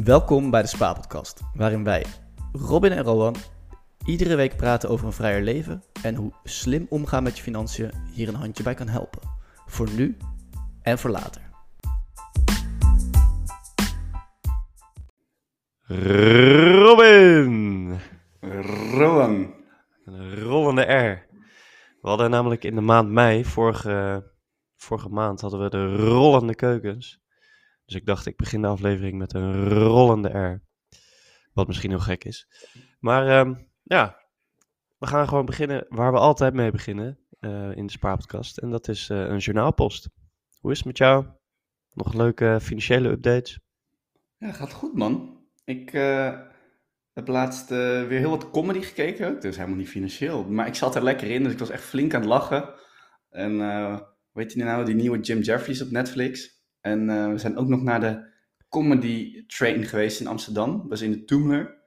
Welkom bij de Spa-podcast, waarin wij, Robin en Rowan, iedere week praten over een vrijer leven en hoe slim omgaan met je financiën hier een handje bij kan helpen. Voor nu en voor later. Robin! Rowan. Een rollende R. We hadden namelijk in de maand mei, vorige, vorige maand, hadden we de rollende keukens. Dus ik dacht, ik begin de aflevering met een rollende R. Wat misschien heel gek is. Maar ehm, ja, we gaan gewoon beginnen waar we altijd mee beginnen eh, in de Spaarpodcast. En dat is eh, een journaalpost. Hoe is het met jou? Nog leuke financiële updates? Ja, gaat goed man. Ik eh, heb laatst weer heel wat comedy gekeken ook. Dus helemaal niet financieel. Maar ik zat er lekker in, dus ik was echt flink aan het lachen. En heet die nou? Die nieuwe Jim Jeffries op Netflix. En eh, we zijn ook nog naar de comedy train geweest in Amsterdam. Dat was in de Toomler.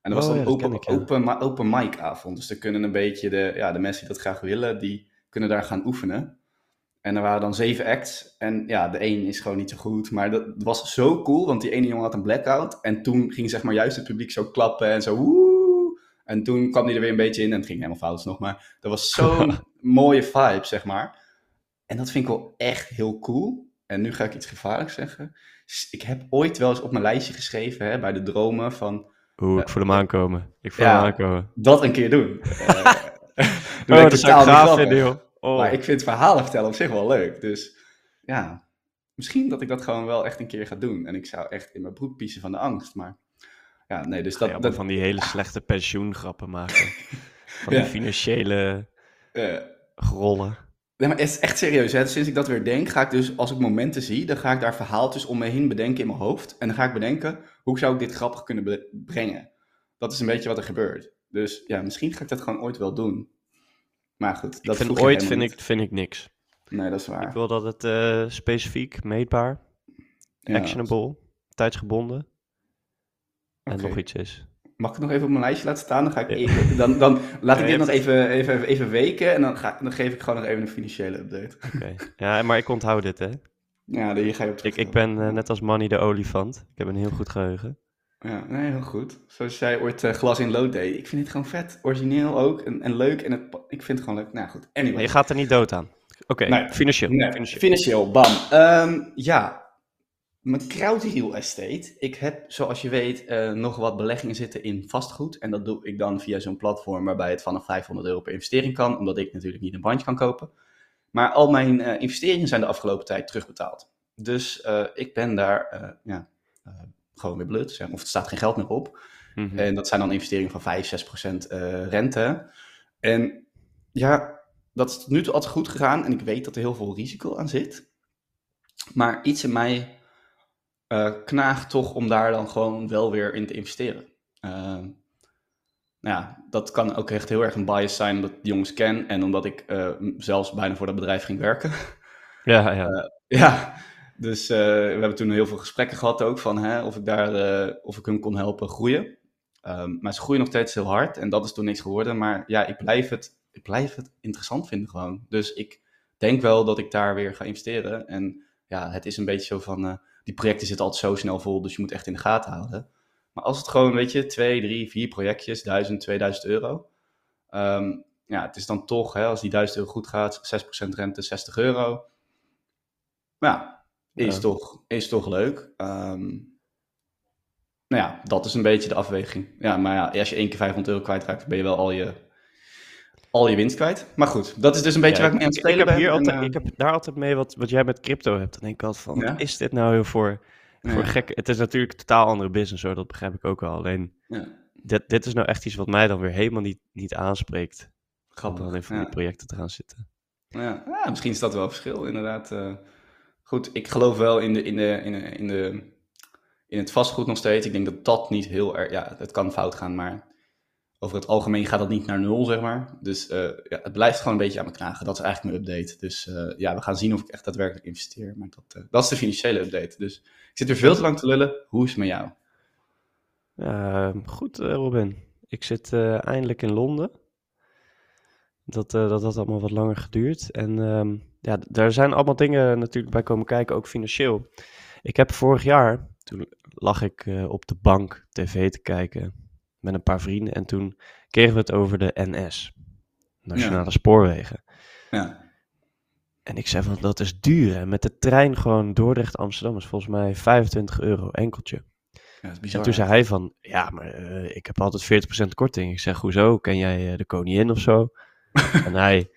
En dat was Oh, dan ja, dat open, ik, ja. open, open mic avond. Dus dan kunnen een beetje de, ja, de mensen die dat graag willen, die kunnen daar gaan oefenen. En er waren dan zeven acts. En ja, de één is gewoon niet zo goed. Maar dat was zo cool, want die ene jongen had een blackout. En toen ging zeg maar juist het publiek zo klappen en zo woe. En toen kwam hij er weer een beetje in en het ging helemaal fout nog. Maar dat was zo'n mooie vibe, zeg maar. En dat vind ik wel echt heel cool. En nu ga ik iets gevaarlijks zeggen. Ik heb ooit wel eens op mijn lijstje geschreven, hè, bij de dromen, van Oeh, ik voel hem aankomen. Ik voel Ja. hem aankomen. dat een keer doen. Eh, Oh, dat zou ik gaaf grappig. vinden, joh. Oh. Maar ik vind verhalen vertellen op zich wel leuk. Dus ja, misschien dat ik dat gewoon wel echt een keer ga doen. En ik zou echt in mijn broek piezen van de angst. Maar ja, nee, dus dat... van die hele slechte pensioengrappen maken. Van die Ja. financiële eh, grollen. Nee, maar het is echt serieus. Hè? Sinds ik dat weer denk, ga ik dus, als ik momenten zie, dan ga ik daar verhaaltjes om me heen bedenken in mijn hoofd. En dan ga ik bedenken, hoe zou ik dit grappig kunnen brengen? Dat is een beetje wat er gebeurt. Dus ja, misschien ga ik dat gewoon ooit wel doen. Maar goed, dat ik vind vroeg je ooit vind niet. ik, vind ik niks. Nee, dat is waar. Ik wil dat het eh, specifiek, meetbaar, Ja. actionable, tijdsgebonden en nog iets is. Mag ik het nog even op mijn lijstje laten staan? Dan, ga ik even, dan, dan laat ik dit nog even, even, even weken en dan, ga, dan geef ik gewoon nog even een financiële update. Oké. ja, maar ik onthoud dit, hè. Ja, hier ga je op Ik, ik terugkomen. ben eh, net als Manny de olifant. Ik heb een heel goed geheugen. Ja, nee, heel goed. Zoals jij ooit eh, glas in lood deed. Ik vind het gewoon vet, origineel ook en, en leuk. En het, ik vind het gewoon leuk. Nou goed, anyway. Je gaat er niet dood aan. Oké, Nee. financieel. Nee, financieel. financieel, bam. Ehm, ja, mijn Real Estate. Ik heb, zoals je weet, eh, nog wat beleggingen zitten in vastgoed. En dat doe ik dan via zo'n platform waarbij het vanaf 500 euro per investering kan. Omdat ik natuurlijk niet een bandje kan kopen. Maar al mijn eh, investeringen zijn de afgelopen tijd terugbetaald. Dus eh, ik ben daar ja, gewoon weer blut. zeg. Of er staat geen geld meer op. Mhm. En dat zijn dan investeringen van 5, 6 procent rente. En ja, dat is tot nu toe altijd goed gegaan. En ik weet dat er heel veel risico aan zit. Maar iets in mij knaagt toch om daar dan gewoon wel weer in te investeren. Ehm, nou ja, dat kan ook echt heel erg een bias zijn omdat ik die jongens ken. En omdat ik eh, zelfs bijna voor dat bedrijf ging werken. Ja, ja. Ja, dus eh, we hebben toen heel veel gesprekken gehad ook van hè, of ik daar eh, of ik hun kon helpen groeien. Ehm, maar ze groeien nog steeds heel hard en dat is toen niks geworden. Maar ja, ik blijf het, ik blijf het interessant vinden gewoon. Dus ik denk wel dat ik daar weer ga investeren. En ja, het is een beetje zo van, eh, die projecten zitten altijd zo snel vol, dus je moet echt in de gaten houden. Maar als het gewoon, weet je, twee, drie, vier projectjes, 1000, 2000 euro. ehm, ja, het is dan toch, hè, als die 1000 euro goed gaat, 6% rente, 60 euro. Ja, is, Ja. toch, is toch leuk. Ehm, nou ja, dat is een beetje de afweging. Ja, maar ja, als je één keer 500 euro kwijtraakt, ben je wel al je, al je winst kwijt. Maar goed, dat is dus een beetje Ja, waar ik mee aan het ik, ik spelen heb ben. hier altijd, eh, ik heb daar altijd mee wat, wat jij met crypto hebt. Dan denk ik altijd van, Ja? wat is dit nou heel voor, voor ja, gek? Het is natuurlijk een totaal andere business hoor, dat begrijp ik ook wel. Alleen, ja, dit, dit is nou echt iets wat mij dan weer helemaal niet, niet aanspreekt. Om grappig. dan in van die projecten te gaan zitten. Ja, ja, misschien is dat wel een verschil, inderdaad. eh. goed, ik geloof wel in, de, in, de, in, de, in, de, in het vastgoed nog steeds. Ik denk dat dat niet heel erg... Ja, het kan fout gaan, maar over het algemeen gaat dat niet naar nul, zeg maar. Dus eh, ja, het blijft gewoon een beetje aan me knagen. Dat is eigenlijk mijn update. Dus eh, ja, we gaan zien of ik echt daadwerkelijk investeer. Maar dat, eh, dat is de financiële update. Dus ik zit er veel te lang te lullen. Hoe is het met jou? Ja, goed Robin. Ik zit eindelijk in Londen. Dat, dat had allemaal wat langer geduurd. En ehm, ja, daar zijn allemaal dingen natuurlijk bij komen kijken, ook financieel. Ik heb vorig jaar, toen lag ik op de bank tv te kijken met een paar vrienden. En toen kregen we het over de NS, Nationale Spoorwegen. Ja. En ik zei van, dat is duur. En met de trein gewoon Dordrecht-Amsterdam is volgens mij 25 euro enkeltje. Ja, dat is En toen zei hij van, ja, maar eh, ik heb altijd 40% korting. Ik zeg, hoezo? Ken jij eh, de koningin of zo? en hij,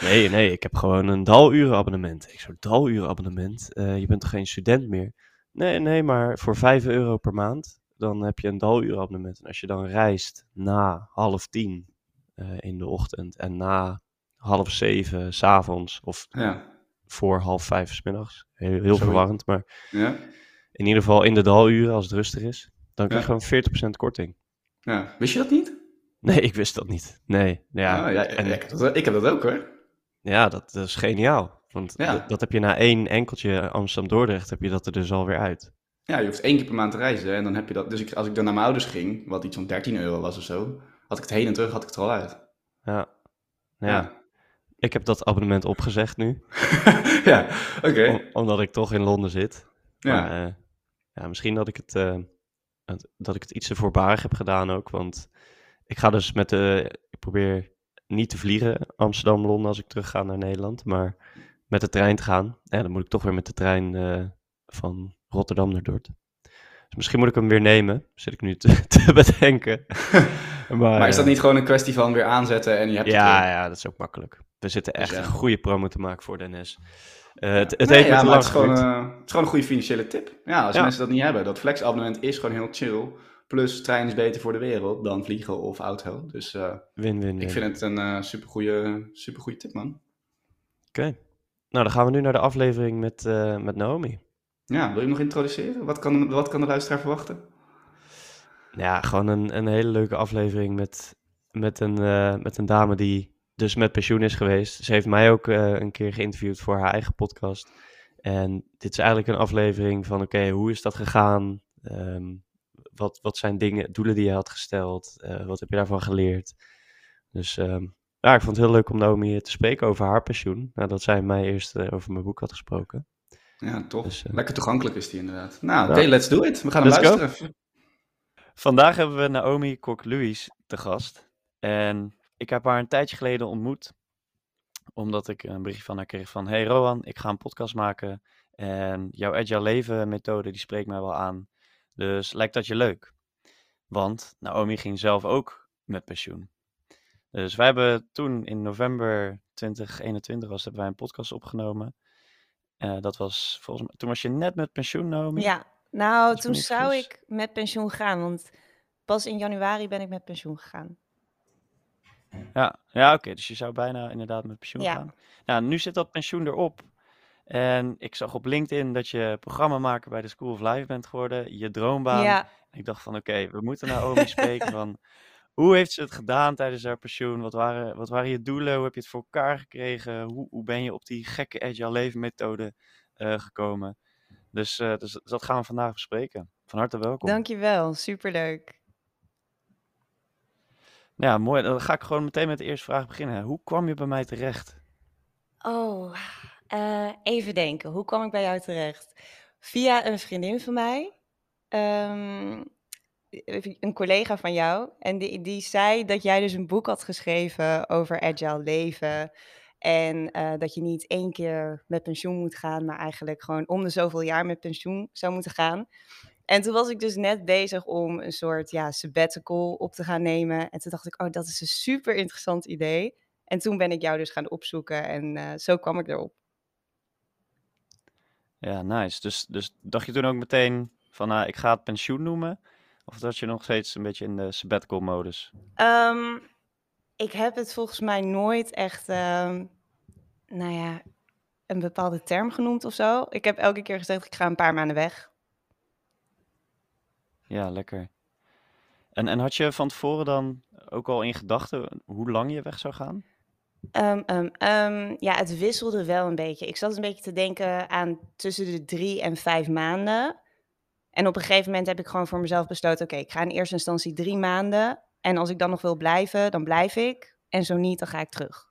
nee, nee, ik heb gewoon een dalurenabonnement. Ik zo, dalurenabonnement? Eh je bent toch geen student meer? Nee, nee, maar voor 5 euro per maand, dan heb je een dalurenabonnement. En als je dan reist na half tien eh, in de ochtend en na half zeven s'avonds of Ja. voor half vijf 's middags, heel, verwarrend, maar Ja. in ieder geval in de daluren als het rustig is, dan krijg je gewoon 40% korting. ja. Wist je dat niet? Nee, ik wist dat niet. Nee, ja, Ah, ja, en, ik, heb dat, ik heb dat ook hoor. ja dat, dat is geniaal. Want dat heb je na één enkeltje Amsterdam-Dordrecht, heb je dat er dus alweer uit. Ja, je hoeft één keer per maand te reizen en dan heb je dat. Dus ik, als ik dan naar mijn ouders ging, wat iets van 13 euro was of zo, had ik het heen en terug had ik het er al uit. Ja. ja. Ik heb dat abonnement opgezegd nu, ja, oké. om- omdat ik toch in Londen zit. Ja. Maar eh, ja, misschien dat ik, het, eh, het- dat ik het iets te voorbarig heb gedaan ook. Want ik ga dus met de. Ik probeer niet te vliegen Amsterdam-Londen als ik terug ga naar Nederland. Maar met de trein te gaan. En dan moet ik toch weer met de trein eh, van Rotterdam naar Dordt. Dus misschien moet ik hem weer nemen. Zit ik nu te, te bedenken. maar, Maar is dat eh, niet gewoon een kwestie van weer aanzetten en je hebt het Ja, weer? ja, dat is ook makkelijk. We zitten Dus echt ja. een goede promo te maken voor de NS. Eh, het het Nee, heeft ja, het is, gewoon, eh, het is gewoon een goede financiële tip. Ja, als Ja. mensen dat niet hebben. Dat flexabonnement is gewoon heel chill. Plus, trein is beter voor de wereld dan vliegen of auto. Dus Win, win, win. ik vind het een supergoeie, supergoeie tip, man. Oké. Nou, dan gaan we nu naar de aflevering met, met Naomi. Ja, wil je hem nog introduceren? Wat kan, wat kan de luisteraar verwachten? Ja, gewoon een, een hele leuke aflevering met, met, een, eh, met een dame die dus met pensioen is geweest. Ze heeft mij ook eh, een keer geïnterviewd voor haar eigen podcast. En dit is eigenlijk een aflevering van, oké, hoe is dat gegaan? Ehm, wat, wat zijn dingen, doelen die je had gesteld? Eh, wat heb je daarvan geleerd? Dus ehm, ja, ik vond het heel leuk om Naomi te spreken over haar pensioen. Nadat zij mij eerst over mijn boek had gesproken. Ja, toch. Dus, eh, Lekker toegankelijk is die inderdaad. Nou, Ja. oké, let's do it. We gaan hem Let's go. luisteren. Vandaag hebben we Naomi Kok-Louis te gast. En ik heb haar een tijdje geleden ontmoet. Omdat ik een bericht van haar kreeg van... Hey Rowan, ik ga een podcast maken. En jouw Agile Leven methode, die spreekt mij wel aan. Dus lijkt dat je leuk? Want Naomi ging zelf ook met pensioen. Dus wij hebben toen in november 2021 was, hebben wij een podcast opgenomen. Eh, dat was volgens mij... Toen was je net met pensioen, Naomi? Ja, nou, toen zou ik met pensioen gaan, want pas in januari ben ik met pensioen gegaan. Ja, ja oké. Dus je zou bijna inderdaad met pensioen Ja. gaan. Nou, nu zit dat pensioen erop. En ik zag op LinkedIn dat je programmamaker bij de School of Life bent geworden. Je droombaan. Ja, Ik dacht van, oké, we moeten Naomi spreken van... Hoe heeft ze het gedaan tijdens haar pensioen? Wat waren, wat waren je doelen? Hoe heb je het voor elkaar gekregen? Hoe, hoe ben je op die gekke agile leefmethode eh, gekomen? Dus, eh, dus dat gaan we vandaag bespreken. Van harte welkom. dankjewel. Superleuk. Ja, mooi. Dan ga ik gewoon meteen met de eerste vraag beginnen. Hoe kwam je bij mij terecht? Oh, eh, even denken. Hoe kwam ik bij jou terecht? Via een vriendin van mij. ehm, een collega van jou. En die, die zei dat jij dus een boek had geschreven over agile leven. En eh, dat je niet één keer met pensioen moet gaan, maar eigenlijk gewoon om de zoveel jaar met pensioen zou moeten gaan. En toen was ik dus net bezig om een soort ja, sabbatical op te gaan nemen. En toen dacht ik, oh, dat is een super interessant idee. En toen ben ik jou dus gaan opzoeken en eh, zo kwam ik erop. Ja, nice. Dus, dus dacht je toen ook meteen van, nou, ik ga het pensioen noemen? Of dat je nog steeds een beetje in de sabbatical modus? Ehm, ik heb het volgens mij nooit echt, ehm, nou ja, een bepaalde term genoemd of zo. Ik heb elke keer gezegd, ik ga een paar maanden weg. Ja, lekker. En, en had je van tevoren dan ook al in gedachten hoe lang je weg zou gaan? Ehm, ja, het wisselde wel een beetje. Ik zat een beetje te denken aan tussen de drie en vijf maanden. En op een gegeven moment heb ik gewoon voor mezelf besloten: oké, ik ga in eerste instantie drie maanden. En als ik dan nog wil blijven, dan blijf ik. En zo niet, dan ga ik terug.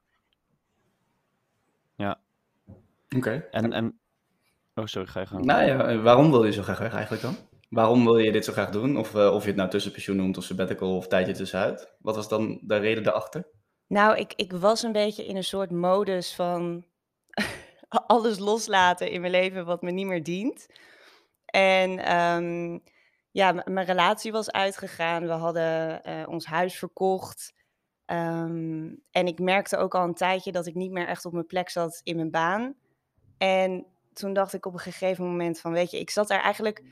Oké. En, en Oh, sorry, ga je gang. Nou ja, eh, waarom wil je zo graag weg eigenlijk dan? Waarom wil je dit zo graag doen? Of, eh, of je het nou tussenpensioen noemt of sabbatical of tijdje tussenuit. Wat was dan de reden daarachter? Nou, ik, ik was een beetje in een soort modus van alles loslaten in mijn leven wat me niet meer dient. En ehm, ja, mijn relatie was uitgegaan. We hadden eh, ons huis verkocht. Ehm, en ik merkte ook al een tijdje dat ik niet meer echt op mijn plek zat in mijn baan. En toen dacht ik op een gegeven moment van, weet je, ik zat daar eigenlijk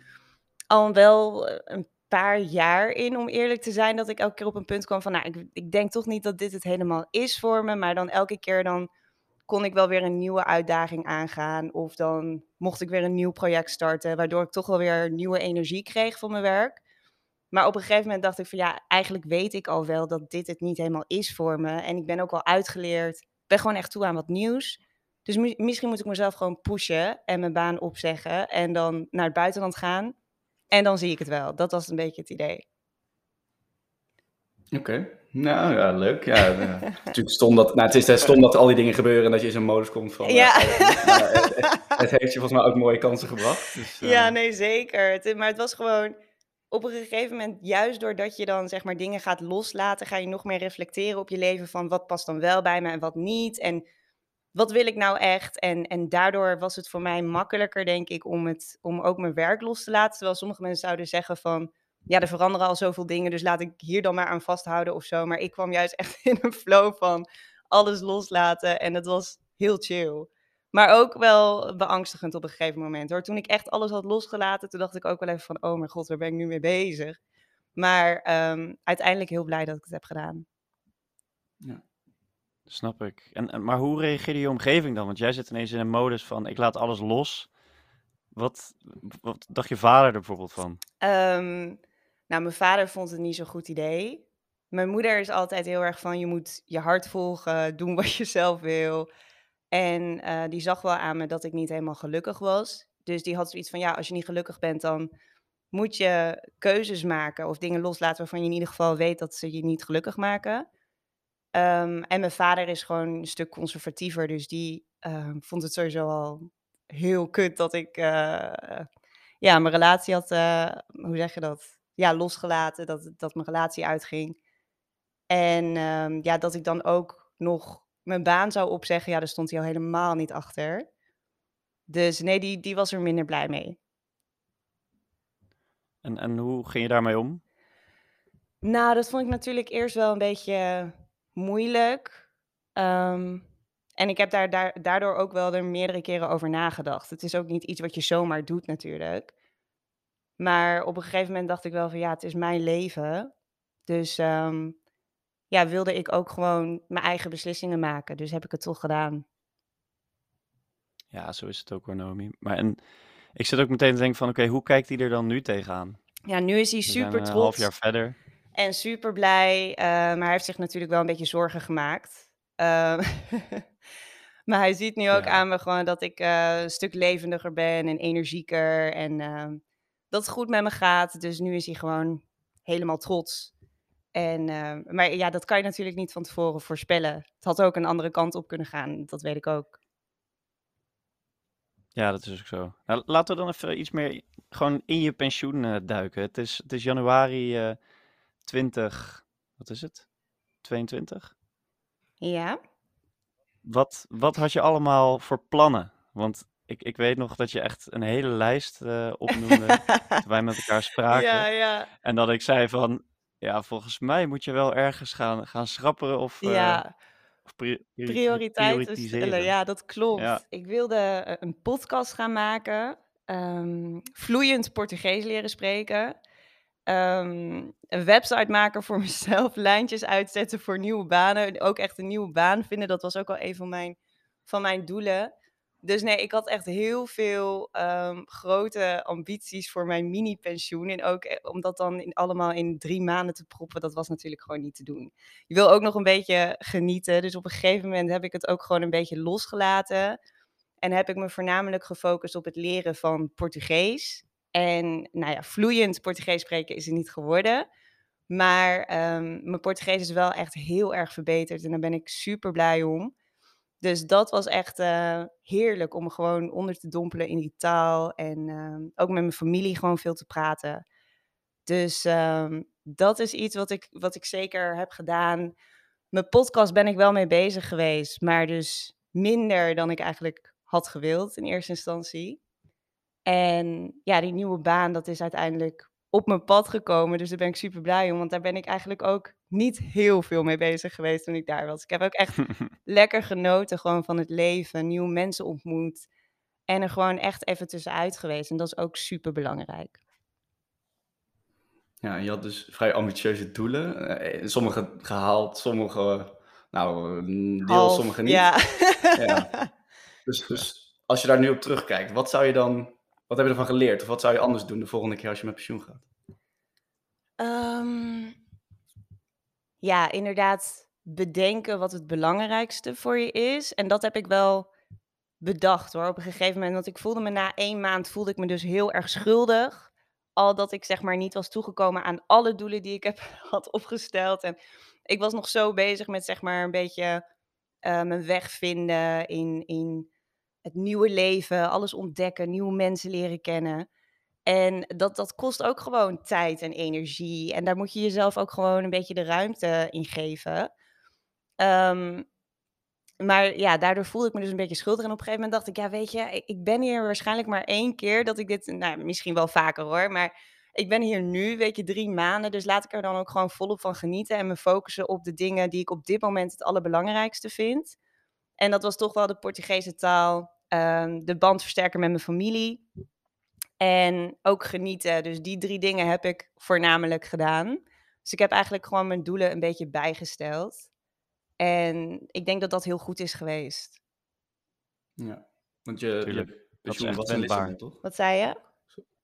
al wel eh, een paar jaar in, om eerlijk te zijn, dat ik elke keer op een punt kwam van, nou, ik, ik denk toch niet dat dit het helemaal is voor me, maar dan elke keer dan kon ik wel weer een nieuwe uitdaging aangaan of dan mocht ik weer een nieuw project starten, waardoor ik toch wel weer nieuwe energie kreeg voor mijn werk. Maar op een gegeven moment dacht ik van ja, eigenlijk weet ik al wel dat dit het niet helemaal is voor me. En ik ben ook al uitgeleerd. Ik ben gewoon echt toe aan wat nieuws. Dus mi- misschien moet ik mezelf gewoon pushen en mijn baan opzeggen. En dan naar het buitenland gaan. En dan zie ik het wel. Dat was een beetje het idee. Oké. Nou ja, leuk. Ja, eh, natuurlijk stom dat, nou, het is eh, stom dat al die dingen gebeuren en dat je in zo'n modus komt van... eh, Ja. oh, maar het, heeft je volgens mij ook mooie kansen gebracht. Dus, eh, Ja, nee, zeker. Het, maar het was gewoon op een gegeven moment, juist doordat je dan zeg maar dingen gaat loslaten, ga je nog meer reflecteren op je leven van wat past dan wel bij me en wat niet. En wat wil ik nou echt? En, en daardoor was het voor mij makkelijker, denk ik, om, het, om ook mijn werk los te laten. Terwijl sommige mensen zouden zeggen van, ja, er veranderen al zoveel dingen, dus laat ik hier dan maar aan vasthouden of zo. Maar ik kwam juist echt in een flow van alles loslaten en het was heel chill. Maar ook wel beangstigend op een gegeven moment hoor. Toen ik echt alles had losgelaten, toen dacht ik ook wel even van, oh mijn god, waar ben ik nu mee bezig? Maar ehm, uiteindelijk heel blij dat ik het heb gedaan. Snap ik. En, en- maar hoe reageerde je omgeving dan? Want jij zit ineens in een modus van ik laat alles los. Wat, wat dacht je vader er bijvoorbeeld van? Ehm, nou, mijn vader vond het niet zo'n goed idee. Mijn moeder is altijd heel erg van je moet je hart volgen, doen wat je zelf wil. En eh, die zag wel aan me dat ik niet helemaal gelukkig was. Dus die had zoiets van ja, als je niet gelukkig bent, dan moet je keuzes maken of dingen loslaten waarvan je in ieder geval weet dat ze je niet gelukkig maken. Ehm, en mijn vader is gewoon een stuk conservatiever, dus die ehm, vond het sowieso al heel kut dat ik eh, ja, mijn relatie had, eh, hoe zeg je dat? Ja, losgelaten, dat, dat mijn relatie uitging. En ehm, ja, dat ik dan ook nog mijn baan zou opzeggen, ja, daar stond hij al helemaal niet achter. Dus nee, die, die was er minder blij mee. En, en hoe ging je daarmee om? Nou, dat vond ik natuurlijk eerst wel een beetje moeilijk. Ehm, en ik heb daar, daar, daardoor ook wel er meerdere keren over nagedacht. Het is ook niet iets wat je zomaar doet natuurlijk. Maar op een gegeven moment dacht ik wel van ja, het is mijn leven. Dus ehm, ja, wilde ik ook gewoon mijn eigen beslissingen maken. Dus heb ik het toch gedaan. Ja, zo is het ook hoor, Naomi. Maar en ik zit ook meteen te denken van oké, hoe kijkt hij er dan nu tegenaan? Ja, nu is hij We zijn super een half trots. jaar verder. En super blij, eh, maar hij heeft zich natuurlijk wel een beetje zorgen gemaakt. Ehm, maar hij ziet nu ook Ja. aan me gewoon dat ik eh, een stuk levendiger ben en energieker en ehm, dat het goed met me gaat. Dus nu is hij gewoon helemaal trots. En, ehm, maar ja, dat kan je natuurlijk niet van tevoren voorspellen. Het had ook een andere kant op kunnen gaan, dat weet ik ook. Ja, dat is ook zo. Nou, laten we dan even iets meer gewoon in je pensioen eh, duiken. Het is, het is januari eh 20, wat is het? 22? Ja, Wat, wat had je allemaal voor plannen? Want ik, ik weet nog dat je echt een hele lijst eh, opnoemde toen wij met elkaar spraken. ja, ja. En dat ik zei van, ja, volgens mij moet je wel ergens gaan, gaan schrapperen of, eh, ja. of pri- priori- prioriteiten stellen. Ja, dat klopt. Ik wilde eh, een podcast gaan maken, ehm, vloeiend Portugees leren spreken, ehm, een website maken voor mezelf, lijntjes uitzetten voor nieuwe banen, ook echt een nieuwe baan vinden. Dat was ook al een van mijn, van mijn doelen. Dus nee, ik had echt heel veel ehm, grote ambities voor mijn mini-pensioen. En ook eh, om dat dan allemaal in drie maanden te proppen, dat was natuurlijk gewoon niet te doen je wil ook nog een beetje genieten. Dus op een gegeven moment heb ik het ook gewoon een beetje losgelaten. En heb ik me voornamelijk gefocust op het leren van Portugees. En nou ja, vloeiend Portugees spreken is het niet geworden. Maar ehm, mijn Portugees is wel echt heel erg verbeterd. En daar ben ik super blij om. Dus dat was echt eh, heerlijk om gewoon onder te dompelen in die taal. En ehm, ook met mijn familie gewoon veel te praten. Dus ehm, dat is iets wat ik, wat ik zeker heb gedaan. Mijn podcast ben ik wel mee bezig geweest, maar dus minder dan ik eigenlijk had gewild in eerste instantie. En ja, die nieuwe baan, dat is uiteindelijk op mijn pad gekomen. Dus daar ben ik super blij om, want daar ben ik eigenlijk ook niet heel veel mee bezig geweest toen ik daar was. Ik heb ook echt lekker genoten gewoon van het leven, nieuwe mensen ontmoet en er gewoon echt even tussenuit geweest. En dat is ook super belangrijk. Ja, je had dus vrij ambitieuze doelen. Eh, sommige gehaald, sommige, nou, een deel, Half, sommige niet. Ja. Ja. Dus, dus als je daar nu op terugkijkt, wat zou je dan, wat heb je ervan geleerd? Of wat zou je anders doen de volgende keer als je met pensioen gaat? Ehm, ja, inderdaad bedenken wat het belangrijkste voor je is. En dat heb ik wel bedacht hoor, op een gegeven moment. Want ik voelde me na één maand, voelde ik me dus heel erg schuldig. Al dat ik zeg maar niet was toegekomen aan alle doelen die ik heb had opgesteld. En ik was nog zo bezig met zeg maar een beetje eh, mijn weg vinden in, in het nieuwe leven. Alles ontdekken, nieuwe mensen leren kennen. En dat, dat kost ook gewoon tijd en energie. En daar moet je jezelf ook gewoon een beetje de ruimte in geven. Ehm, maar ja, daardoor voelde ik me dus een beetje schuldig. En op een gegeven moment dacht ik, ja, weet je, ik, ben hier waarschijnlijk maar één keer dat ik dit, nou, misschien wel vaker hoor, maar ik ben hier nu, weet je, drie maanden. Dus laat ik er dan ook gewoon volop van genieten en me focussen op de dingen die ik op dit moment het allerbelangrijkste vind. En dat was toch wel de Portugese taal, ehm, de band versterken met mijn familie en ook genieten. Dus die drie dingen heb ik voornamelijk gedaan. Dus ik heb eigenlijk gewoon mijn doelen een beetje bijgesteld. En ik denk dat dat heel goed is geweest. Ja, want je, pensioen was in. Lissabon, toch? Wat zei je?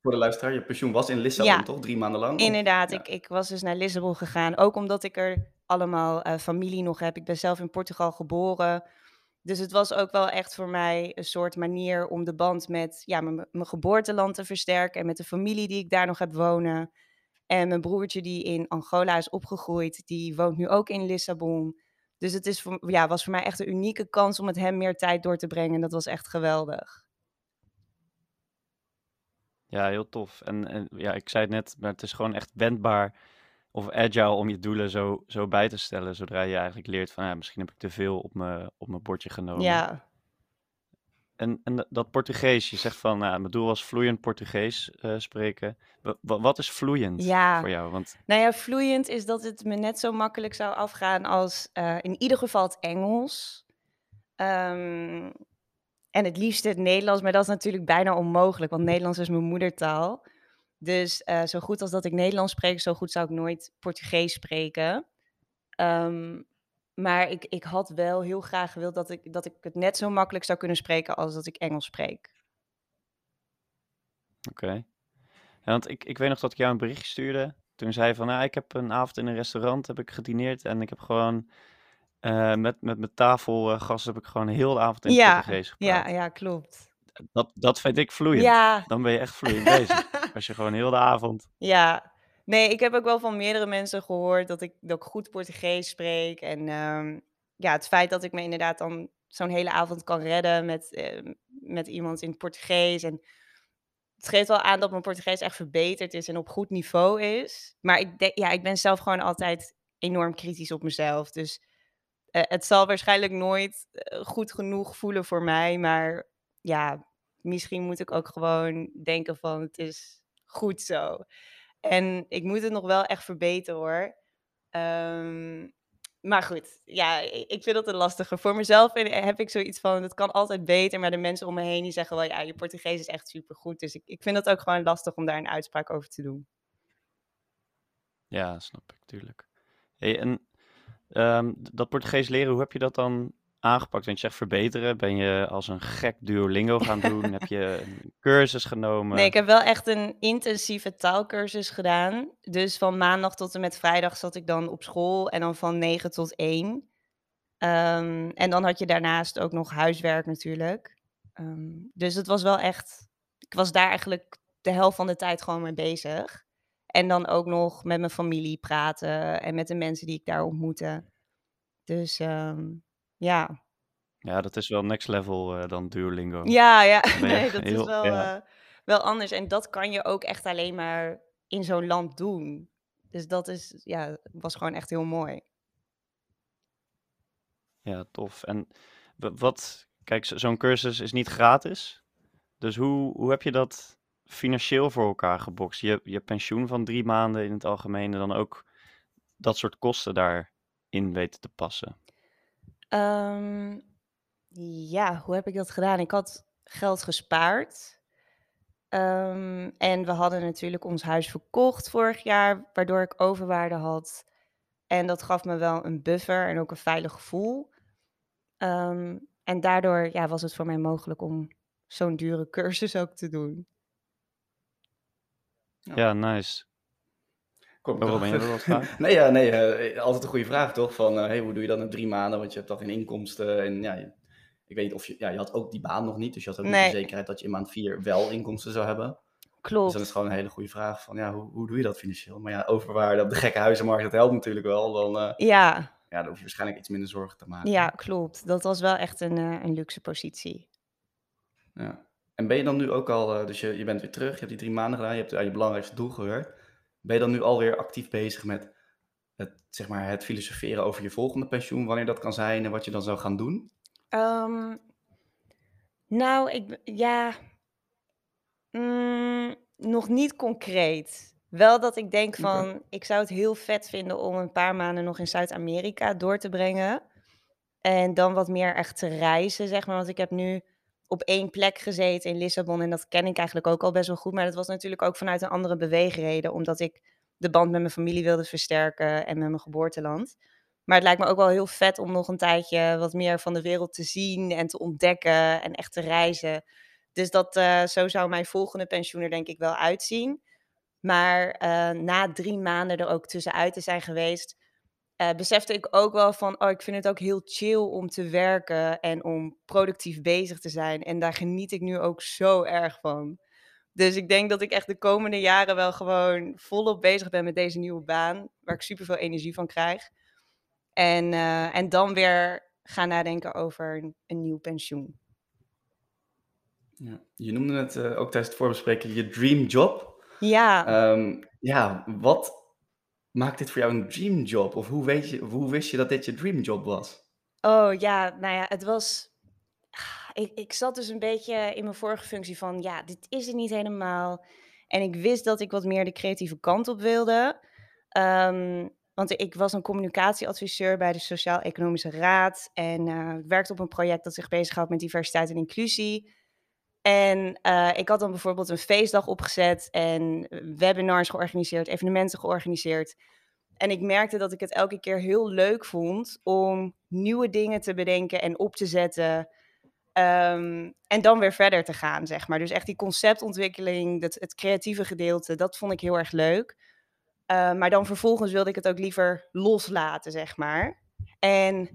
Voor de luisteraar, je pensioen was in Lissabon, Ja. toch? Drie maanden lang? Of- Inderdaad, Ja. ik, ik was dus naar Lissabon gegaan. Ook omdat ik er allemaal eh, familie nog heb. Ik ben zelf in Portugal geboren. Dus het was ook wel echt voor mij een soort manier om de band met ja, mijn, geboorteland te versterken. En met de familie die ik daar nog heb wonen. En mijn broertje die in Angola is opgegroeid, die woont nu ook in Lissabon. Dus het is voor, ja, was voor mij echt een unieke kans om met hem meer tijd door te brengen. En dat was echt geweldig. Ja, heel tof. En, en ja, ik zei het net, maar het is gewoon echt wendbaar of agile om je doelen zo, zo bij te stellen. Zodra je eigenlijk leert van, ja, misschien heb ik te veel op mijn, op mijn bordje genomen. Ja, En, en dat Portugees, je zegt van, nou, mijn doel was vloeiend Portugees eh, spreken. Wa- wa- wat is vloeiend Ja. voor jou? Want Nou ja, vloeiend is dat het me net zo makkelijk zou afgaan als eh, in ieder geval het Engels. Ehm, en het liefst het Nederlands, maar dat is natuurlijk bijna onmogelijk, want Nederlands is mijn moedertaal. Dus eh, zo goed als dat ik Nederlands spreek, zo goed zou ik nooit Portugees spreken. Ehm, maar ik, ik had wel heel graag gewild dat ik, dat ik het net zo makkelijk zou kunnen spreken als dat ik Engels spreek. Oké. Ja, want ik, ik weet nog dat ik jou een berichtje stuurde. Toen zei je van, nou, ik heb een avond in een restaurant heb ik gedineerd en ik heb gewoon eh, met, met mijn tafelgast heb ik gewoon heel de avond in Ja, Portugees gepraat. Ja, ja, klopt. Dat, dat vind ik vloeiend. Ja, Dan ben je echt vloeiend bezig. Als je gewoon heel de avond... Ja, nee, ik heb ook wel van meerdere mensen gehoord dat ik, dat ik goed Portugees spreek. En ehm, ja, het feit dat ik me inderdaad dan zo'n hele avond kan redden met, eh, met iemand in het Portugees. En het geeft wel aan dat mijn Portugees echt verbeterd is en op goed niveau is. Maar ik, denk, ja, ik ben zelf gewoon altijd enorm kritisch op mezelf. Dus eh, het zal waarschijnlijk nooit eh, goed genoeg voelen voor mij. Maar ja, misschien moet ik ook gewoon denken van het is goed zo. En ik moet het nog wel echt verbeteren hoor. Ehm, maar goed, ja, ik vind dat een lastige. Voor mezelf vind- heb ik zoiets van, het kan altijd beter. Maar de mensen om me heen die zeggen wel, ja, je Portugees is echt supergoed. Dus ik, ik vind het ook gewoon lastig om daar een uitspraak over te doen. Ja, snap ik, tuurlijk. Hey, en ehm, dat Portugees leren, hoe heb je dat dan aangepakt? Want je zegt verbeteren. Ben je als een gek Duolingo gaan doen? heb je een cursus genomen? Nee, ik heb wel echt een intensieve taalkursus gedaan. Dus van maandag tot en met vrijdag zat ik dan op school en dan van 9 tot 1. Ehm, en dan had je daarnaast ook nog huiswerk natuurlijk. Ehm, dus het was wel echt, ik was daar eigenlijk de helft van de tijd gewoon mee bezig. En dan ook nog met mijn familie praten en met de mensen die ik daar ontmoette. Dus ehm, ja, Ja, dat is wel next level eh, dan Duolingo. Ja, ja, nee, dat is wel, ja. eh, wel anders. En dat kan je ook echt alleen maar in zo'n land doen. Dus dat is, ja, was gewoon echt heel mooi. Ja, tof. En wa- wat, kijk, zo- zo'n cursus is niet gratis. Dus hoe, hoe heb je dat financieel voor elkaar gebokst? Je, je pensioen van drie maanden in het algemeen en dan ook dat soort kosten daarin weten te passen. Ehm, ja, hoe heb ik dat gedaan? Ik had geld gespaard. Ehm, en we hadden natuurlijk ons huis verkocht vorig jaar, waardoor ik overwaarde had. En dat gaf me wel een buffer en ook een veilig gevoel. Ehm, en daardoor ja, was het voor mij mogelijk om zo'n dure cursus ook te doen. Ja. Ja, nice. Kom ik Waarom ben je dat nee, ja, nee, eh, altijd een goede vraag toch? Van, eh, hey, hoe doe je dat in drie maanden? Want je hebt dan geen inkomsten. En ja, je- ik weet niet of je, ja, je had ook die baan nog niet. Dus je had ook niet de zekerheid dat je in maand vier wel inkomsten zou hebben. Dus Klopt. dan is het gewoon een hele goede vraag van, ja, hoe, hoe doe je dat financieel? Maar ja, overwaarde op de gekke huizenmarkt, dat helpt natuurlijk wel. Dan, eh, Ja, ja, dan hoef je waarschijnlijk iets minder zorgen te maken. ja, klopt. Dat was wel echt een, eh, een luxe positie. Ja. En ben je dan nu ook al, eh, dus je, je bent weer terug, je hebt die drie maanden gedaan, je hebt aan je belangrijkste doel gewerkt. Ben je dan nu alweer actief bezig met het, zeg maar, het filosoferen over je volgende pensioen, wanneer dat kan zijn en wat je dan zou gaan doen? Ehm, nou, ik, ja, mm, nog niet concreet. Wel dat ik denk van, ik zou het heel vet vinden om een paar maanden nog in Zuid-Amerika door te brengen. En dan wat meer echt te reizen, zeg maar. Want ik heb nu op één plek gezeten in Lissabon en dat ken ik eigenlijk ook al best wel goed. Maar dat was natuurlijk ook vanuit een andere beweegreden, omdat ik de band met mijn familie wilde versterken en met mijn geboorteland. Maar het lijkt me ook wel heel vet om nog een tijdje wat meer van de wereld te zien en te ontdekken en echt te reizen. Dus dat, eh, zo zou mijn volgende pensioen er denk ik wel uitzien. Maar eh, na drie maanden er ook tussenuit te zijn geweest, eh, besefte ik ook wel van, oh, ik vind het ook heel chill om te werken en om productief bezig te zijn. En daar geniet ik nu ook zo erg van. Dus ik denk dat ik echt de komende jaren wel gewoon volop bezig ben met deze nieuwe baan, waar ik super veel energie van krijg. En, eh, en dan weer gaan nadenken over een, een nieuw pensioen. Ja. Je noemde het eh, ook tijdens het voorbespreken je dream job. Ja, Ehm, ja, wat maakt dit voor jou een dream job? Of hoe, weet je, hoe wist je dat dit je dream job was? oh ja, nou ja, het was. Ik, ik zat dus een beetje in mijn vorige functie van, ja, dit is het niet helemaal. En ik wist dat ik wat meer de creatieve kant op wilde. Ehm, want ik was een communicatieadviseur bij de Sociaal-Economische Raad. En ik werkte op een project dat zich bezighoudt met diversiteit en inclusie. En eh, ik had dan bijvoorbeeld een feestdag opgezet en webinars georganiseerd, evenementen georganiseerd. En ik merkte dat ik het elke keer heel leuk vond om nieuwe dingen te bedenken en op te zetten. Ehm, en dan weer verder te gaan, zeg maar. Dus echt die conceptontwikkeling, het, het creatieve gedeelte, dat vond ik heel erg leuk. Eh, maar dan vervolgens wilde ik het ook liever loslaten, zeg maar. En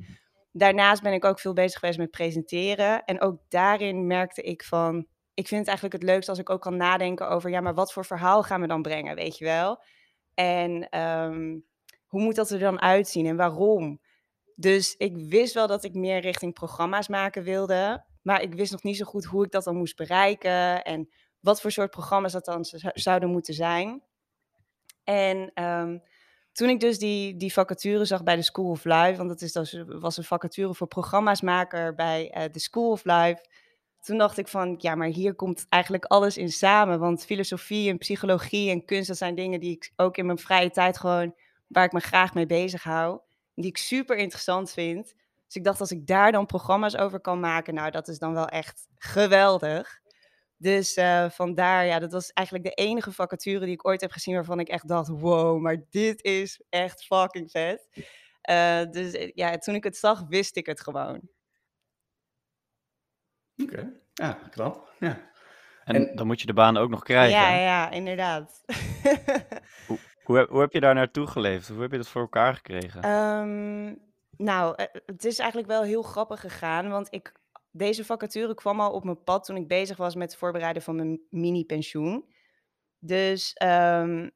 daarnaast ben ik ook veel bezig geweest met presenteren. En ook daarin merkte ik van, ik vind het eigenlijk het leukst als ik ook kan nadenken over, ja, maar wat voor verhaal gaan we dan brengen, weet je wel? En ehm, hoe moet dat er dan uitzien en waarom? Dus ik wist wel dat ik meer richting programma's maken wilde. Maar ik wist nog niet zo goed hoe ik dat dan moest bereiken. En wat voor soort programma's dat dan zou- zouden moeten zijn. En ehm, toen ik dus die, die vacature zag bij de School of Life. Want dat is dus, was een vacature voor programma's-maker bij eh, de School of Life. Toen dacht ik van, ja, maar hier komt eigenlijk alles in samen. Want filosofie en psychologie en kunst, dat zijn dingen die ik ook in mijn vrije tijd gewoon, waar ik me graag mee bezig hou. Die ik super interessant vind. Dus ik dacht, als ik daar dan programma's over kan maken, nou, dat is dan wel echt geweldig. Dus eh, vandaar, ja, dat was eigenlijk de enige vacature die ik ooit heb gezien waarvan ik echt dacht, wow, maar dit is echt fucking vet. Eh, dus eh, ja, toen ik het zag, wist ik het gewoon. Oké, ja, knap. Ja. En, En- dan moet je de baan ook nog krijgen. Ja, ja, inderdaad. Hoe, heb, hoe heb je daar naartoe geleefd? Hoe heb je dat voor elkaar gekregen? Ehm, nou, het is eigenlijk wel heel grappig gegaan, want ik, deze vacature kwam al op mijn pad toen ik bezig was met het voorbereiden van mijn mini-pensioen. Dus ehm,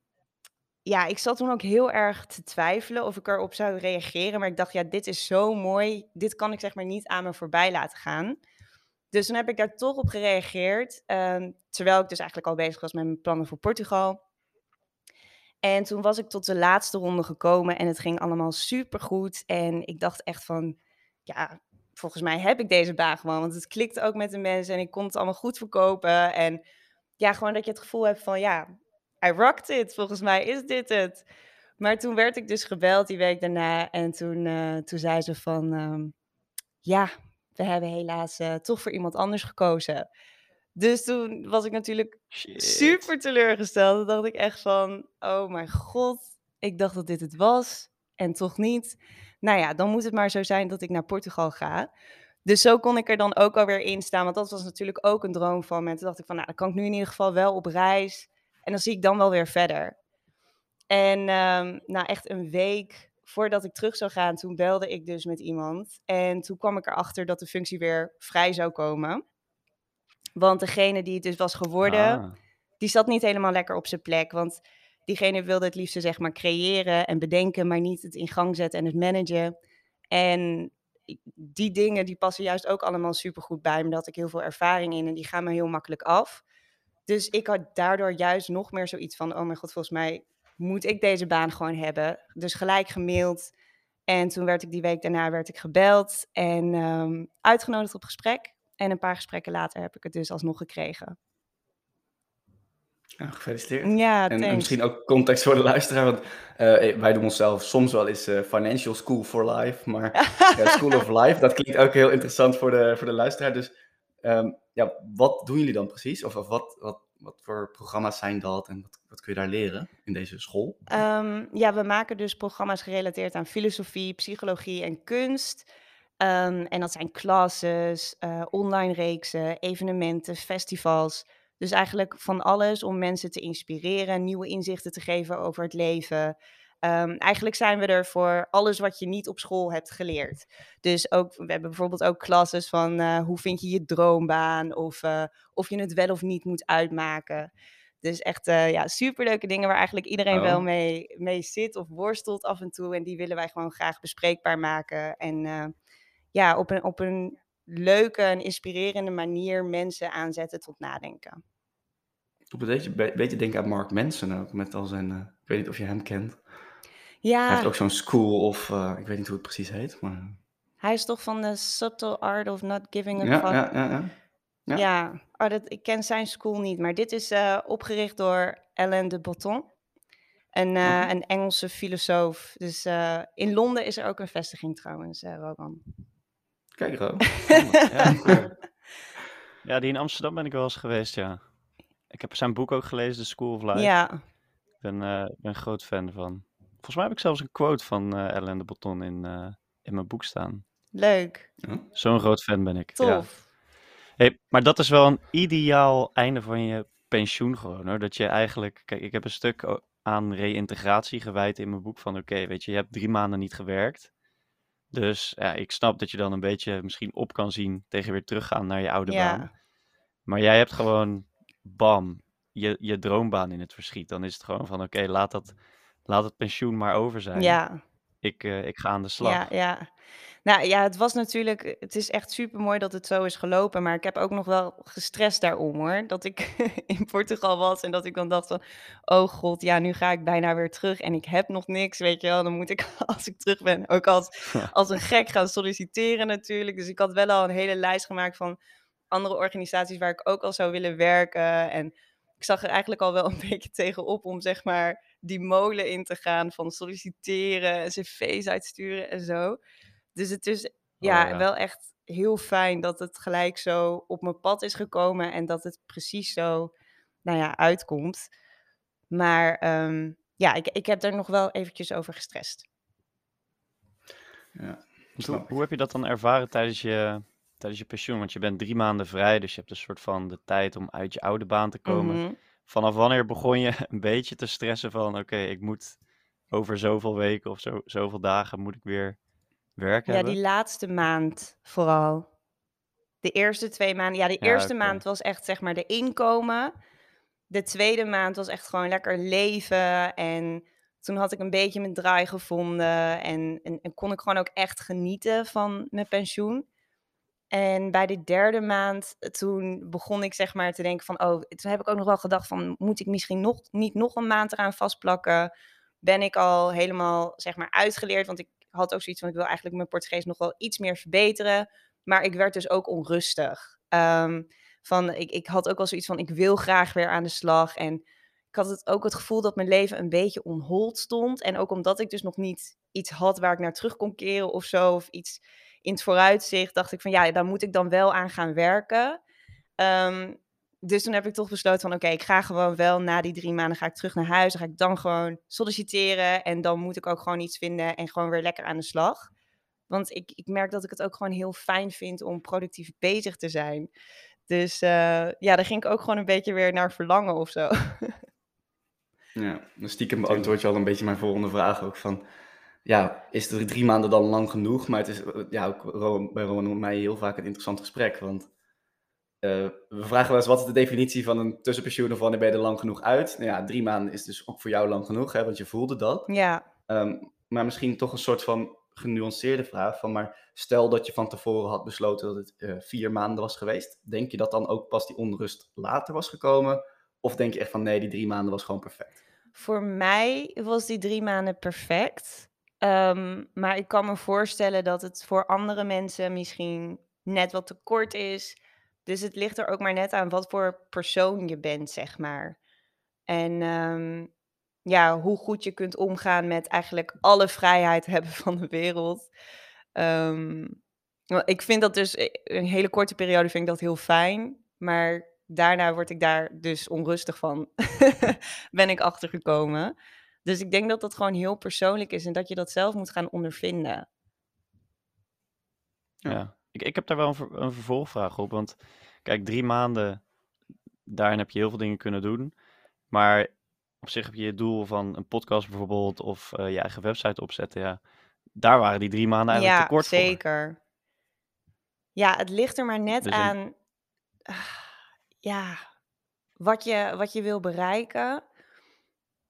ja, ik zat toen ook heel erg te twijfelen of ik erop zou reageren. Maar ik dacht, ja, dit is zo mooi. Dit kan ik zeg maar niet aan me voorbij laten gaan. Dus toen heb ik daar toch op gereageerd. ehm, terwijl ik dus eigenlijk al bezig was met mijn plannen voor Portugal. En toen was ik tot de laatste ronde gekomen en het ging allemaal supergoed. En ik dacht echt van, ja, volgens mij heb ik deze baan gewoon. Want het klikte ook met de mensen en ik kon het allemaal goed verkopen. En ja, gewoon dat je het gevoel hebt van, ja, I rocked it. Volgens mij is dit het. Maar toen werd ik dus gebeld die week daarna. En toen, eh, toen zei ze van, ehm, ja, we hebben helaas eh, toch voor iemand anders gekozen. Dus toen was ik natuurlijk Shit. super teleurgesteld. Toen dacht ik echt van, oh mijn god, ik dacht dat dit het was en toch niet. Nou ja, dan moet het maar zo zijn dat ik naar Portugal ga. Dus zo kon ik er dan ook alweer in staan, want dat was natuurlijk ook een droom van me. En toen dacht ik van, nou, dan kan ik nu in ieder geval wel op reis. En dan zie ik dan wel weer verder. En ehm nou, echt een week voordat ik terug zou gaan, toen belde ik dus met iemand. En toen kwam ik erachter dat de functie weer vrij zou komen. Want degene die het dus was geworden, Ah. die zat niet helemaal lekker op zijn plek. Want diegene wilde het liefst zeg maar creëren en bedenken, maar niet het in gang zetten en het managen. En die dingen die passen juist ook allemaal supergoed bij me. Ik heel veel ervaring in en die gaan me heel makkelijk af. Dus ik had daardoor juist nog meer zoiets van, oh mijn god, volgens mij moet ik deze baan gewoon hebben. Dus gelijk gemaild. En toen werd ik die week daarna werd ik gebeld en ehm, uitgenodigd op gesprek. En een paar gesprekken later heb ik het dus alsnog gekregen. Ja, gefeliciteerd. Ja, En, en misschien ook context voor de luisteraar, want eh, wij doen onszelf soms wel eens eh, Financial School for Life, maar ja, School of Life, dat klinkt ook heel interessant voor de, voor de luisteraar. Dus ehm, ja, wat doen jullie dan precies? Of, of wat, wat, wat voor programma's zijn dat en wat, wat kun je daar leren in deze school? Ehm, ja, we maken dus programma's gerelateerd aan filosofie, psychologie en kunst. Ehm, en dat zijn classes, eh, online reeksen, evenementen, festivals. Dus eigenlijk van alles om mensen te inspireren, nieuwe inzichten te geven over het leven. Ehm, eigenlijk zijn we er voor alles wat je niet op school hebt geleerd. Dus ook, we hebben bijvoorbeeld ook classes van eh, hoe vind je je droombaan of eh, of je het wel of niet moet uitmaken. Dus echt eh, ja, superleuke dingen waar eigenlijk iedereen wel Oh. mee, mee zit of worstelt af en toe. En die willen wij gewoon graag bespreekbaar maken. En ja, op een, op een leuke en inspirerende manier mensen aanzetten tot nadenken. Doe een beetje, be- beetje denken aan Mark Manson ook, met al zijn, eh, ik weet niet of je hem kent. Hij Ja, heeft ook zo'n school of, eh, ik weet niet hoe het precies heet, maar... hij is toch van de Subtle Art of Not Giving a Ja, Fuck. ja, ja, ja. Ja. Ja, oh, dat, ik ken zijn school niet, maar dit is eh, opgericht door Alain de Botton, een, Oké. een Engelse filosoof. Dus in Londen is er ook een vestiging trouwens, Rogan. Kijk. Ja, die in Amsterdam ben ik wel eens geweest, ja. Ik heb zijn boek ook gelezen, The School of Life. Ja, Ik ben, eh, ben een groot fan van. Volgens mij heb ik zelfs een quote van eh Ellen de Botton in, eh, in mijn boek staan. leuk, Zo'n groot fan ben ik. Ja. tof. Hey, maar dat is wel een ideaal einde van je pensioen gewoon hoor. Dat je eigenlijk, kijk, ik heb een stuk aan reïntegratie gewijd in mijn boek van oké, weet je, je hebt drie maanden niet gewerkt. Dus ja, ik snap dat je dan een beetje misschien op kan zien tegen weer teruggaan naar je oude Ja. baan. Maar jij hebt gewoon, bam, je, je droombaan in het verschiet. Dan is het gewoon van oké, laat, dat, laat het pensioen maar over zijn. Ja, Ik, eh, ik ga aan de slag. ja, ja. Nou ja, het was natuurlijk, het is echt super mooi dat het zo is gelopen, maar ik heb ook nog wel gestrest daarom hoor. Dat ik in Portugal was en dat ik dan dacht van, oh god, ja, nu ga ik bijna weer terug en ik heb nog niks, weet je wel. Dan moet ik, als ik terug ben, ook als, als een gek gaan solliciteren natuurlijk. Dus ik had wel al een hele lijst gemaakt van andere organisaties waar ik ook al zou willen werken. En ik zag er eigenlijk al wel een beetje tegenop om zeg maar die molen in te gaan van solliciteren en cv's uitsturen en zo. Dus het is ja, ja. wel echt heel fijn dat het gelijk zo op mijn pad is gekomen en dat het precies zo, nou ja, uitkomt. Maar ehm, ja, ik, ik heb er nog wel eventjes over gestrest. Ja, Hoe, hoe heb je dat dan ervaren tijdens je, tijdens je pensioen? Want je bent drie maanden vrij, dus je hebt een soort van de tijd om uit je oude baan te komen. Mhm. Vanaf wanneer begon je een beetje te stressen van, oké, ik moet over zoveel weken of zo, zoveel dagen moet ik weer werk Ja, hebben? die laatste maand vooral. De eerste twee maanden. Ja, de Ja, eerste maand was echt zeg maar de inkomen. De tweede maand was echt gewoon lekker leven en toen had ik een beetje mijn draai gevonden en, en, en kon ik gewoon ook echt genieten van mijn pensioen. En bij de derde maand, toen begon ik zeg maar te denken van, oh, toen heb ik ook nog wel gedacht van, moet ik misschien nog, niet nog een maand eraan vastplakken? Ben ik al helemaal zeg maar uitgeleerd? Want ik had ook zoiets van, ik wil eigenlijk mijn Portugees nog wel iets meer verbeteren. Maar ik werd dus ook onrustig. Ehm, van, ik, ik had ook wel zoiets van, ik wil graag weer aan de slag. En ik had het ook het gevoel dat mijn leven een beetje onhold stond. En ook omdat ik dus nog niet iets had waar ik naar terug kon keren of zo, of iets in het vooruitzicht dacht ik van ja, daar moet ik dan wel aan gaan werken. Ehm, dus toen heb ik toch besloten van oké, ik ga gewoon wel na die drie maanden ga ik terug naar huis. Dan ga ik dan gewoon solliciteren en dan moet ik ook gewoon iets vinden en gewoon weer lekker aan de slag. Want ik, ik merk dat ik het ook gewoon heel fijn vind om productief bezig te zijn. Dus uh, ja, daar ging ik ook gewoon een beetje weer naar verlangen of zo. ja, dan stiekem beantwoord je al een beetje mijn volgende vraag ook van ja, is er drie maanden dan lang genoeg? Maar het is ja, ook bij Roman en mij heel vaak een interessant gesprek. Want uh, we vragen wel eens, wat is de definitie van een tussenpensioen of wanneer ben je er lang genoeg uit? Nou ja, drie maanden is dus ook voor jou lang genoeg, hè, want je voelde dat. Ja. Um, maar misschien toch een soort van genuanceerde vraag van, maar stel dat je van tevoren had besloten dat het uh, vier maanden was geweest. Denk je dat dan ook pas die onrust later was gekomen? Of denk je echt van, nee, die drie maanden was gewoon perfect? Voor mij was die drie maanden perfect. Um, maar ik kan me voorstellen dat het voor andere mensen misschien net wat te kort is. Dus het ligt er ook maar net aan wat voor persoon je bent, zeg maar. En um, ja, hoe goed je kunt omgaan met eigenlijk alle vrijheid hebben van de wereld. Um, ik vind dat dus eh, een hele korte periode vind ik dat heel fijn. Maar daarna word ik daar dus onrustig van. ben ik achtergekomen. Dus ik denk dat dat gewoon heel persoonlijk is en dat je dat zelf moet gaan ondervinden. Ja, Ik, ik heb daar wel een, een vervolgvraag op. Want kijk, drie maanden, daarin heb je heel veel dingen kunnen doen. Maar op zich heb je je doel van een podcast bijvoorbeeld of uh, je eigen website opzetten. Ja, daar waren die drie maanden eigenlijk ja, te kort voor. Ja, zeker. Ja, het ligt er maar net Dus aan uh, ja, wat, je, wat je wil bereiken.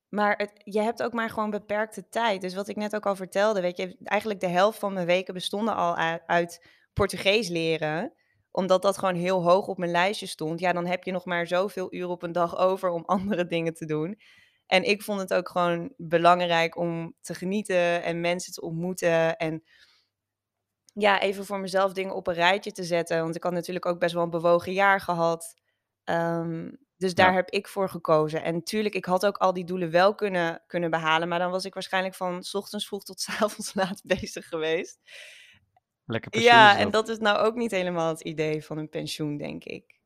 Maar het, je hebt ook maar gewoon beperkte tijd. Dus wat ik net ook al vertelde, weet je, eigenlijk de helft van mijn weken bestonden al uit Portugees leren omdat dat gewoon heel hoog op mijn lijstje stond. Ja, dan heb je nog maar zoveel uur op een dag over om andere dingen te doen. En ik vond het ook gewoon belangrijk om te genieten en mensen te ontmoeten. En ja, even voor mezelf dingen op een rijtje te zetten. Want ik had natuurlijk ook best wel een bewogen jaar gehad. Um, dus daar Ja. heb ik voor gekozen. En tuurlijk, ik had ook al die doelen wel kunnen, kunnen behalen. Maar dan was ik waarschijnlijk van 's ochtends vroeg tot 's avonds laat bezig geweest. Lekker pensioen Ja, en dat. is nou ook niet helemaal het idee van een pensioen, denk ik.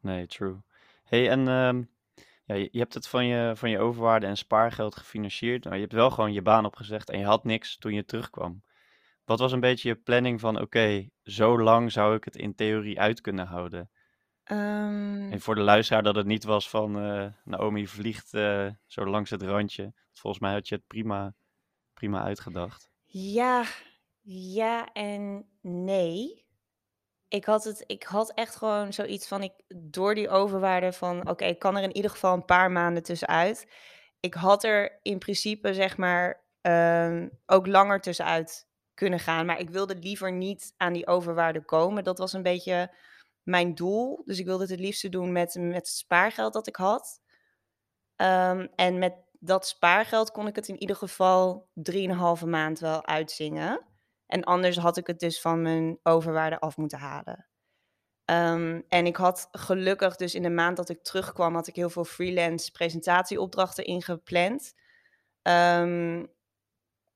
Nee, true. hey, en ehm, ja, je, hebt het van je, van je overwaarde en spaargeld gefinancierd. Maar je hebt wel gewoon je baan opgezegd en je had niks toen je terugkwam. Wat was een beetje je planning van, oké, zo lang zou ik het in theorie uit kunnen houden? Ehm, En voor de luisteraar dat het niet was van eh, Naomi vliegt eh, zo langs het randje. Volgens mij had je het prima, prima uitgedacht. ja, ja en nee. Ik had, het, ik had echt gewoon zoiets van, ik, door die overwaarde van, oké, ik kan er in ieder geval een paar maanden tussenuit. Ik had er in principe, zeg maar, ehm, ook langer tussenuit kunnen gaan. Maar ik wilde liever niet aan die overwaarde komen. Dat was een beetje mijn doel. Dus ik wilde het het liefste doen met, met het spaargeld dat ik had. Ehm, en met dat spaargeld kon ik het in ieder geval 3,5 maand wel uitzingen. En anders had ik het dus van mijn overwaarde af moeten halen. Ehm, en ik had gelukkig dus in de maand dat ik terugkwam, had ik heel veel freelance presentatieopdrachten ingepland. Ehm,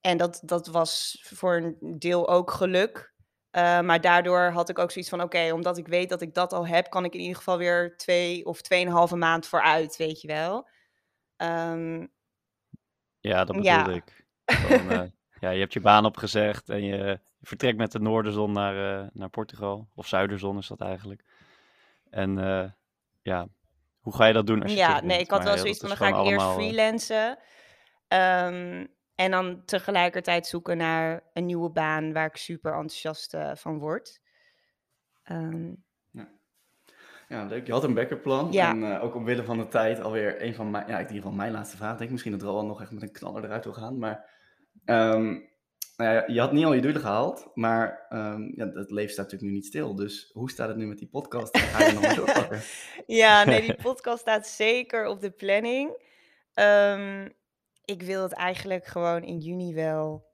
en dat, dat was voor een deel ook geluk. Uh, maar daardoor had ik ook zoiets van: oké, omdat ik weet dat ik dat al heb, kan ik in ieder geval weer twee of tweeënhalve maand vooruit, weet je wel. Um, Ja, dat bedoelde ja. ik. Van, eh, ja, je hebt je baan opgezegd en je, vertrekt met de noorderzon naar, eh, naar Portugal. Of zuiderzon is dat eigenlijk. En eh, ja, hoe ga je dat doen als je Ja, nee, ik had Maar wel zoiets dat van: dan ga ik eerst eh, freelancen. Ehm, en dan tegelijkertijd zoeken naar een nieuwe baan waar ik super enthousiast eh, van word. Ehm, Ja, leuk. Je had een backupplan. Ja. En eh, ook omwille van de tijd alweer een van mijn, ja, in ieder geval mijn laatste vraag. Denk ik misschien dat Rowan nog echt met een knaller eruit wil gaan. Maar ehm, nou ja, je had niet al je doelen gehaald, maar ehm, ja, het leven staat natuurlijk nu niet stil. Dus hoe staat het nu met die podcast? Ga je nog maar doorpakken? Ja, nee, die podcast staat zeker op de planning. Ehm, ik wil het eigenlijk gewoon in juni wel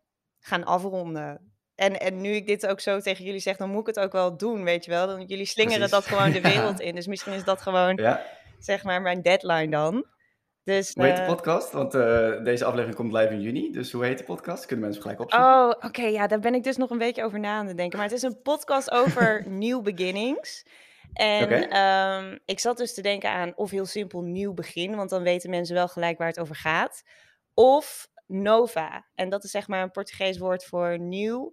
gaan afronden. En, en nu ik dit ook zo tegen jullie zeg, dan moet ik het ook wel doen, weet je wel. Dan, jullie slingeren Precies. dat gewoon de Ja. wereld in. Dus misschien is dat gewoon, Ja, zeg maar, mijn deadline dan. Dus, hoe heet de eh, podcast? Want eh, deze aflevering komt live in juni. Dus hoe heet de podcast? Kunnen mensen gelijk opzoeken? Oh, oké, ja, daar ben ik dus nog een beetje over na aan het denken. Maar het is een podcast over nieuw beginnings. En ehm, ik zat dus te denken aan of heel simpel nieuw begin, want dan weten mensen wel gelijk waar het over gaat. Of nova. En dat is zeg maar een Portugees woord voor nieuw,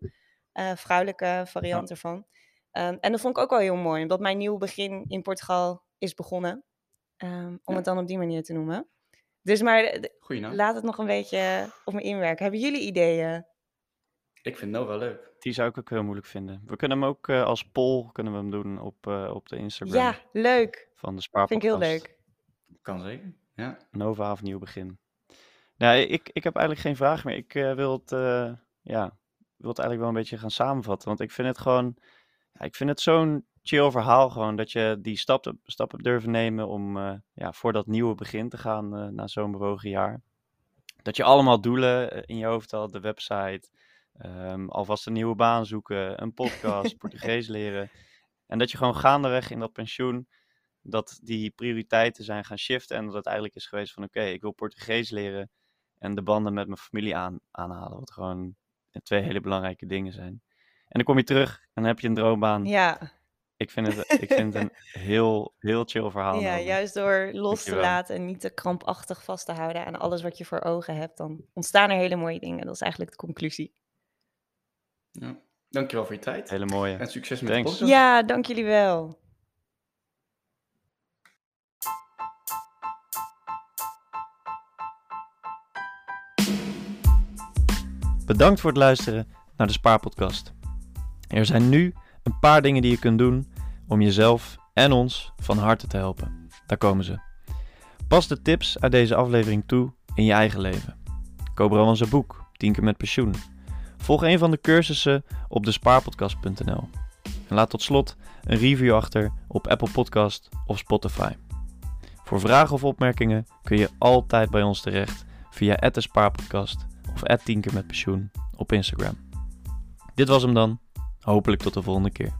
eh, vrouwelijke variant ervan. Ehm, en dat vond ik ook wel heel mooi, omdat mijn nieuw begin in Portugal is begonnen. Ehm, om Ja. het dan op die manier te noemen. Dus maar eh, laat het nog een beetje op me inwerken. Hebben jullie ideeën? Ik vind Nova leuk. Die zou ik ook heel moeilijk vinden. We kunnen hem ook eh, als poll kunnen we hem doen op, eh, op de Instagram Ja, leuk. van de Vind Spaarpodcast. ik heel leuk. Kan zeker. Ja. Nova of nieuw begin. Nou, ik, ik heb eigenlijk geen vraag meer. Ik eh, wil, het, eh, ja, wil het eigenlijk wel een beetje gaan samenvatten. Want ik vind het gewoon, ja, ik vind het zo'n chill verhaal gewoon. Dat je die stap, stap hebt durven nemen om eh, ja, voor dat nieuwe begin te gaan eh, na zo'n bewogen jaar. Dat je allemaal doelen eh, in je hoofd had, de website, ehm, alvast een nieuwe baan zoeken, een podcast, Portugees leren. En dat je gewoon gaandeweg in dat pensioen dat die prioriteiten zijn gaan shiften en dat het eigenlijk is geweest van oké, ik wil Portugees leren en de banden met mijn familie aan, aanhalen, wat gewoon twee hele belangrijke dingen zijn. En dan kom je terug en dan heb je een droombaan. Ja, Ik vind het, ik vind het een heel, heel chill verhaal. ja juist door los te Dankjewel. laten en niet te krampachtig vast te houden aan alles wat je voor ogen hebt, dan ontstaan er hele mooie dingen. Dat is eigenlijk de conclusie. ja. Dankjewel voor je tijd. Hele mooie. En succes met Thanks. de podcast. Ja, dank jullie wel. Bedankt voor het luisteren naar de Spaarpodcast. Er zijn nu een paar dingen die je kunt doen om jezelf en ons van harte te helpen. Daar komen ze. Pas de tips uit deze aflevering toe in je eigen leven. Koop Rowan zijn boek, 10 keer met pensioen. Volg een van de cursussen op despaarpodcast.nl. En laat tot slot een review achter op Apple Podcast of Spotify. Voor vragen of opmerkingen kun je altijd bij ons terecht via de Spaarpodcast of 10 keer met pensioen op Instagram. Dit was hem dan. Hopelijk tot de volgende keer.